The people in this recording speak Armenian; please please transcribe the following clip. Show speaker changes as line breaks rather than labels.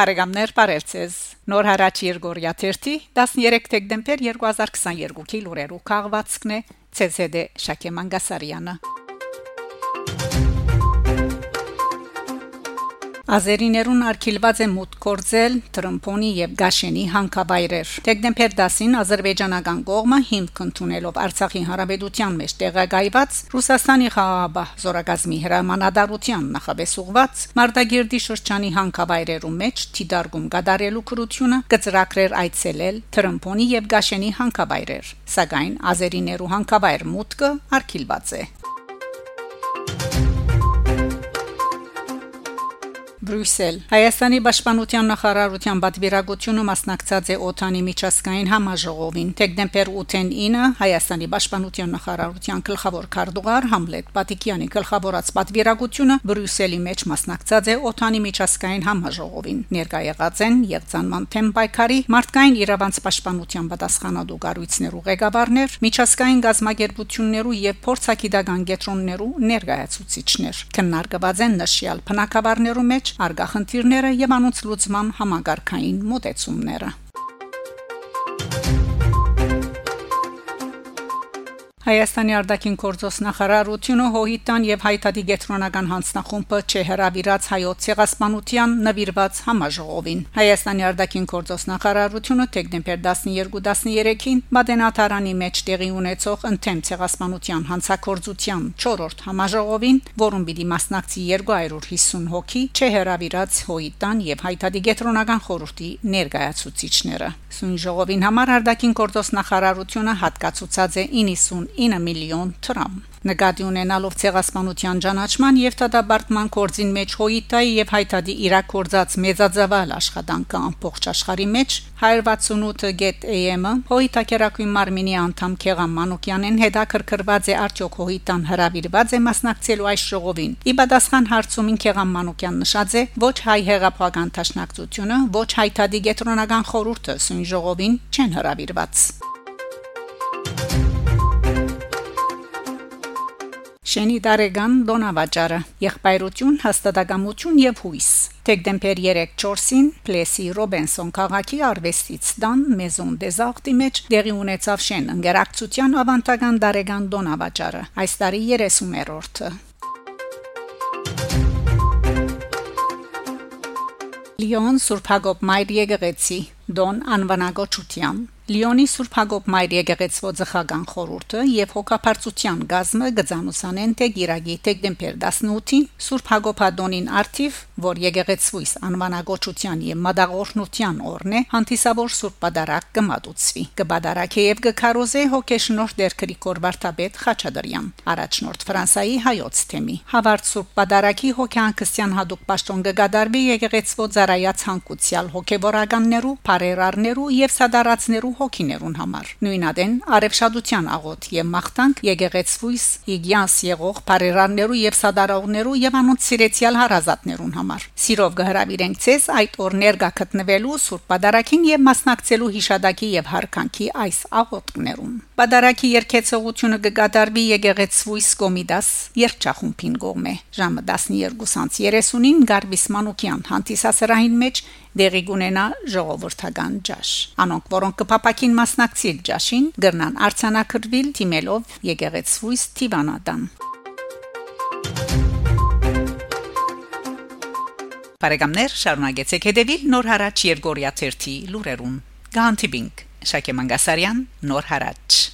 Բարեկամներ Պարելցես Նոր հարաճ Երգորիա 13 դեկտեմբեր 2022-ի լուրերով քաղվածքն է. ՑՍԴ Շակե Մանգասարյանը Ազերիներուն արկիլված է մուտ կորձել Տրամփոնի եւ Գաշենի հանքավայրեր։ Դեկտեմբեր 10-ին ազերբայջանական կողմը հիմք ընդունելով Արցախի հանրապետության մեջ տեղակայված Ռուսաստանի խաղաղապահ զորագազմի հրամանատարության նախաբեսուղված Մարտագերդի շրջանի հանքավայրերում մեջ թիդարգում գդարելու քրությունը կծրակրեր այցելել Տրամփոնի եւ Գաշենի հանքավայրեր։ Սակայն ազերիներու հանքավայր մուտքը արկիլված է։ Բրյուսել Հայաստանի Պաշտպանության նախարարության պատվիրակությունը մասնակցած է օթանի միջազգային համաժողովին դեկտեմբեր 8-ին 9 Հայաստանի Պաշտպանության նախարարության գլխավոր քարտուղար Համլետ Պատիկյանի գլխավորած պատվիրակությունը Բրյուսելի մեջ մասնակցած է օթանի միջազգային համաժողովին ներկա եղած են Եղցանման թեմ պայքարի մարդկային իրավանց պաշտպանության պատասխանատու կառույցներու ղեկավարներ միջազգային գազམ་ագերբություններու եւ փորձակիդական գետրոններու ներկայացուցիչներ քննարկված են նշյալ փնակավարներու մեջ արգախնդիրները եւ անոնց լուծման համագարկային մոտեցումները Հայաստանի արտաքին գործոս նախարարությունը հոհիտան եւ հայտարարի գետրոնական հանձնախումբը չհրավիրած հայոց ցեղասպանության նվիրված համաժողովին Հայաստանի արտաքին գործոս նախարարությունը դեկտեմբեր 12-13-ին Մադենատարանի մեջ տեղի ունեցող ընդեմ ցեղասպանության հանցակործության 4-րդ համաժողովին, որում պիտի մասնակցի 250 հոգի, չհրավիրած հոհիտան եւ հայտարարի գետրոնական խորհրդի ներկայացուցիչները Սույն ժողովին համար արտաքին գործոս նախարարությունը հատկացուցած է 99 միլիոն դրամ նկատի ունենալով ցեղասպանության ճանաչման եւ դատաբարտման կորձին մեջ հոյիտայի եւ հայտարարի իրակորձած մեծաձավալ աշխատանքը ամբողջ աշխարհի մեջ 168.am-ը հոյիտակերակույն մարմինի անդամ Քեղան Մանուկյանեն հետաքրքրված է արդյոք հոյիտան հրավիրված է մասնակցելու այս ժողովին։ Ի պատասխան հարցումին Քեղան Մանուկյան նշած է. Ոչ հայ հեղափոխական տաշնակցությունը, ոչ հայտարարի գետրոնական խորհուրդը սույն ժողովին չեն հրավիրված։ Շենի Դարեգան Դոնավաճարը եղբայրություն, հաստատակամություն եւ հույս Դեկտեմբեր 3-4-ին Պլեսի Ռոբենսոն քաղաքի արվեստից դան Մեզոն դեզարտի մեջ դեղի ունեցավ շեն ընկերակցության ավանդական Դարեգան Դոնավաճարը այս տարի 30-րդը Լիոն Սուրբ Հակոբ Մայր եկեղեցի Դոն անվանագոչության Լիոնի Սուրբ Հակոբ Մայր եկեղեցվո ծխական խորհուրդը եւ հոգապարծության գազմը գծանուսանեն թե գիրագի դեկտեմբեր 18-ին Սուրբ Հակոբ Ադոնին արթիվ, որ եկեղեցվույս անվանագոչության եւ մադաղորնության օրն է, հանդիսավոր Սուրբ Պատարակ կմատուցվի։ Կբադարակե եւ կքարոզե հոգեշնորհ դեր Գրիգոր Վարդապետ Խաչատրյան, առաջնորդ Ֆրանսայի հայոց թեմի։ Հավարտ Սուրբ Պատարակի հոգեանկստյան հadoop պաշտոն կգադարվի եկեղեցվո ծառայած հանկուցյալ հոգեվորականներու, բարերարներու եւ սադարացներու հոգիներուն համար նույնադեն արևշադության աղոտ եւ մախտանք եկեղեցվույս իգյանս եղող բարերաններու եւ սադարողներու եւ անոնց սիրեցյալ հարազատներուն համար սիրով գհրավիրենք ցես այդ օր ներգա գտնվելու սուրբ պատարակին եւ մասնակցելու հիշադակի եւ հարկանքի այս աղոտներուն Պատարակի երկեցողությունը կգադարվի եկեղեցվույս կոմիդաս երջախումբին գոմե ժամը 12:30-ին Գարբիս Մանուկյան հանդիսասրահին մեջ դեղի գունենա ժողովրդական ջաշ անոնք որոնք կփապակին մասնակցել ջաշին գրնան արցանակրվիլ թիմելով եկեղեցվույս Տիվանադան Բարեկամներ շարունակեցեք հետևել Նոր հարաճ Երգորիա 1-ի լուրերուն Գանտիբինգ Շակե Մանգասարյան Նոր հարաճ